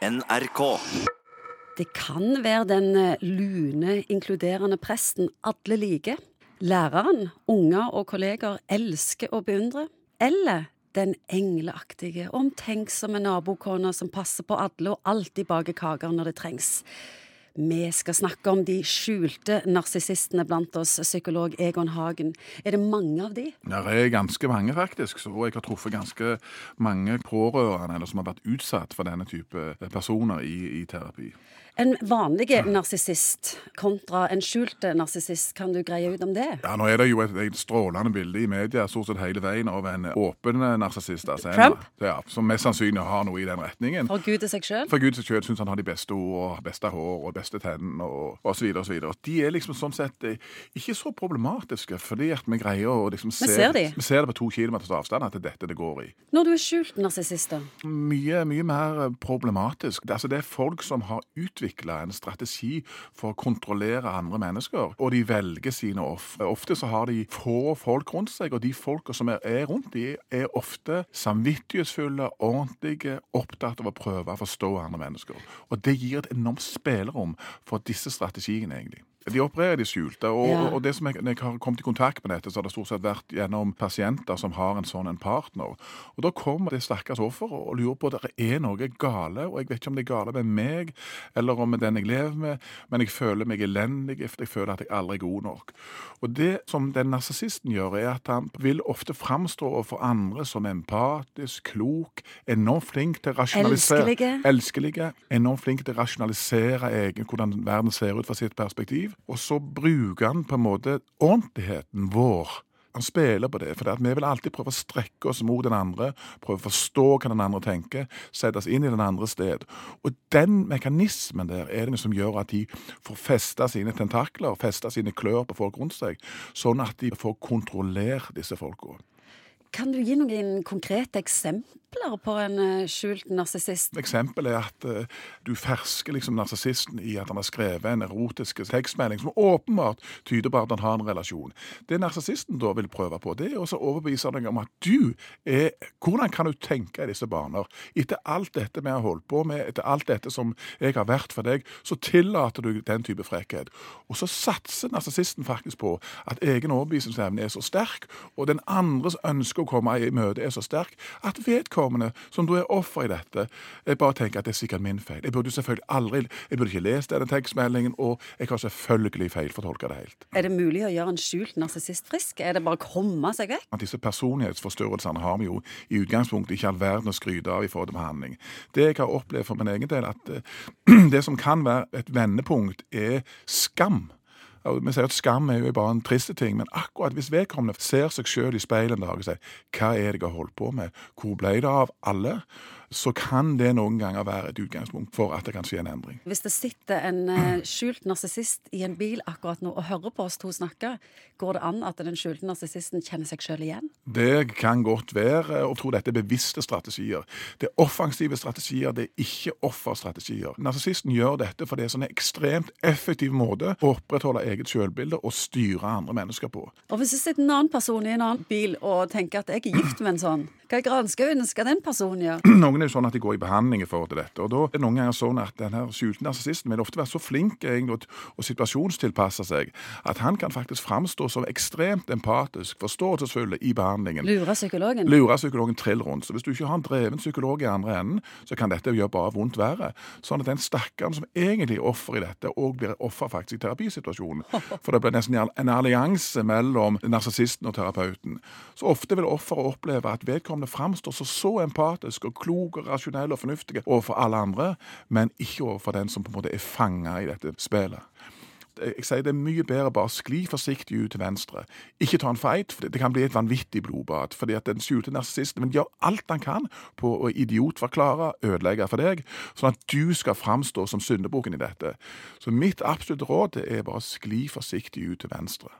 NRK. Det kan være den eh, lune, inkluderende presten alle liker. Læreren, unger og kolleger elsker og beundrer. Eller den engleaktige, omtenksomme nabokona som passer på alle og alltid baker kaker når det trengs. Vi skal snakke om de skjulte narsissistene blant oss, psykolog Egon Hagen. Er det mange av de? Det er ganske mange, faktisk. Og jeg har truffet ganske mange pårørende eller som har vært utsatt for denne type personer i, i terapi. En vanlig narsissist kontra en skjult narsissist, kan du greie ut om det? Ja, Nå er det jo et, et strålende bilde i media stort sett hele veien av en åpen narsissist. Altså, en- Trump? Ja, som mest sannsynlig har noe i den retningen. For Gud og seg sjøl? For Gud seg selv syns han har de beste ord, beste hår og beste tennene og osv. osv. De er liksom sånn sett eh, ikke så problematiske, fordi at vi greier å liksom se ser de. Vi ser det på to kilometers avstand at det er dette det går i. Når du er skjult narsissist, da? mye, mye mer eh, problematisk. Det, altså, det er folk som har utvikla en strategi for å kontrollere andre mennesker, og de velger sine ofre. Ofte så har de få folk rundt seg, og de folka som er, er rundt de er ofte samvittighetsfulle, ordentlige, opptatt av å prøve å forstå andre mennesker. Og det gir et enormt spillerom for disse strategiene, egentlig. De opererer i det skjulte, og, Ja. og det som jeg, når jeg har kommet i kontakt med dette, så har det stort sett vært gjennom pasienter som har en sånn en partner. Og da kommer det stakkars offer og lurer på at det er noe gale, og jeg vet ikke om det er gale med meg, eller om med den jeg lever med, men jeg føler meg elendig, jeg føler at jeg aldri er god nok. Og det som den narsissisten gjør, er at han vil ofte framstå overfor andre som empatisk, klok, enormt flink til å rasjonalisere. Elskelige. Elskelige, enormt flink til å rasjonalisere egen, hvordan verden ser ut fra sitt perspektiv. Og så bruker han på en måte ordentligheten vår. Han spiller på det, for vi vil alltid prøve å strekke oss mot den andre, prøve å forstå hva den andre tenker, sette oss inn i den andre sted. Og den mekanismen der er det som gjør at de får festa sine tentakler, festa sine klør på folk rundt seg, sånn at de får kontrollert disse folka. Kan du gi noen konkrete eksempler på en eh, skjult narsissist? Eksempel er at uh, du fersker liksom narsissisten i at han har skrevet en erotisk tekstmelding som åpenbart tyder på at han har en relasjon. Det narsissisten da vil prøve på, det er å overbevise deg om at du er Hvordan kan du tenke i disse baner? Etter alt dette vi har holdt på med, etter alt dette som jeg har vært for deg, så tillater du den type frekkhet. Og så satser narsissisten faktisk på at egen overbevisningsevne er så sterk, og den andres ønske å komme i møte er så sterk, at vedkommende, som da er offer i dette, bare tenker at det er sikkert min feil. Jeg burde selvfølgelig aldri Jeg burde ikke lest denne tekstmeldingen, og jeg har selvfølgelig feilfortolka det helt. Er det mulig å gjøre en skjult narsissist frisk? Er det bare å komme seg vekk? At disse personlighetsforstyrrelsene har vi jo i utgangspunktet ikke all verden å skryte av i forhold til behandling. Det jeg har opplevd for min egen del, at eh, det som kan være et vendepunkt, er skam. Vi sier at Skam er jo bare en triste ting, men akkurat hvis vedkommende ser seg sjøl i speilet en dag og sier 'Hva er det jeg har holdt på med? Hvor ble det av alle?' så kan det noen ganger være et utgangspunkt for at det kan skje en endring. Hvis det sitter en eh, skjult narsissist i en bil akkurat nå og hører på oss to snakke, går det an at den skjulte narsissisten kjenner seg sjøl igjen? Det kan godt være, og tror dette er bevisste strategier. Det er offensive strategier, det er ikke offerstrategier. Narsissisten gjør dette for det er en ekstremt effektiv måte å opprettholde eget selvbilde og styre andre mennesker på. Og hvis du sitter en annen person i en annen bil og tenker at jeg er gift med en sånn, hva i granskauen skal den personen gjøre? Noen er jo sånn at de går i behandling i forhold til dette, og da er det noen ganger sånn at denne skjulte narsissisten vil ofte være så flink egentlig, å situasjonstilpasse seg at han kan faktisk framstå som ekstremt empatisk, forståelsesfull i behandlingen. Lure psykologen? Lure psykologen trill rundt. Så hvis du ikke har en dreven psykolog i andre enden, så kan dette gjøre bare vondt verre. Sånn at den stakkaren som egentlig er offer i dette, òg blir offer faktisk i terapisituasjonen. For det blir nesten en allianse mellom narsissisten og terapeuten. Så ofte vil offeret oppleve at vedkommende framstår så, så empatisk og klok og rasjonell og fornuftig overfor alle andre, men ikke overfor den som på en måte er fanga i dette spillet jeg sier det er mye bedre bare skli forsiktig ut til venstre. Ikke ta en fight, for det kan bli et vanvittig blodbad. fordi at den skjulte narsissisten vil gjøre alt han kan på å idiotforklare, ødelegge for deg, sånn at du skal framstå som syndebukken i dette. Så mitt absolutte råd er bare skli forsiktig ut til venstre.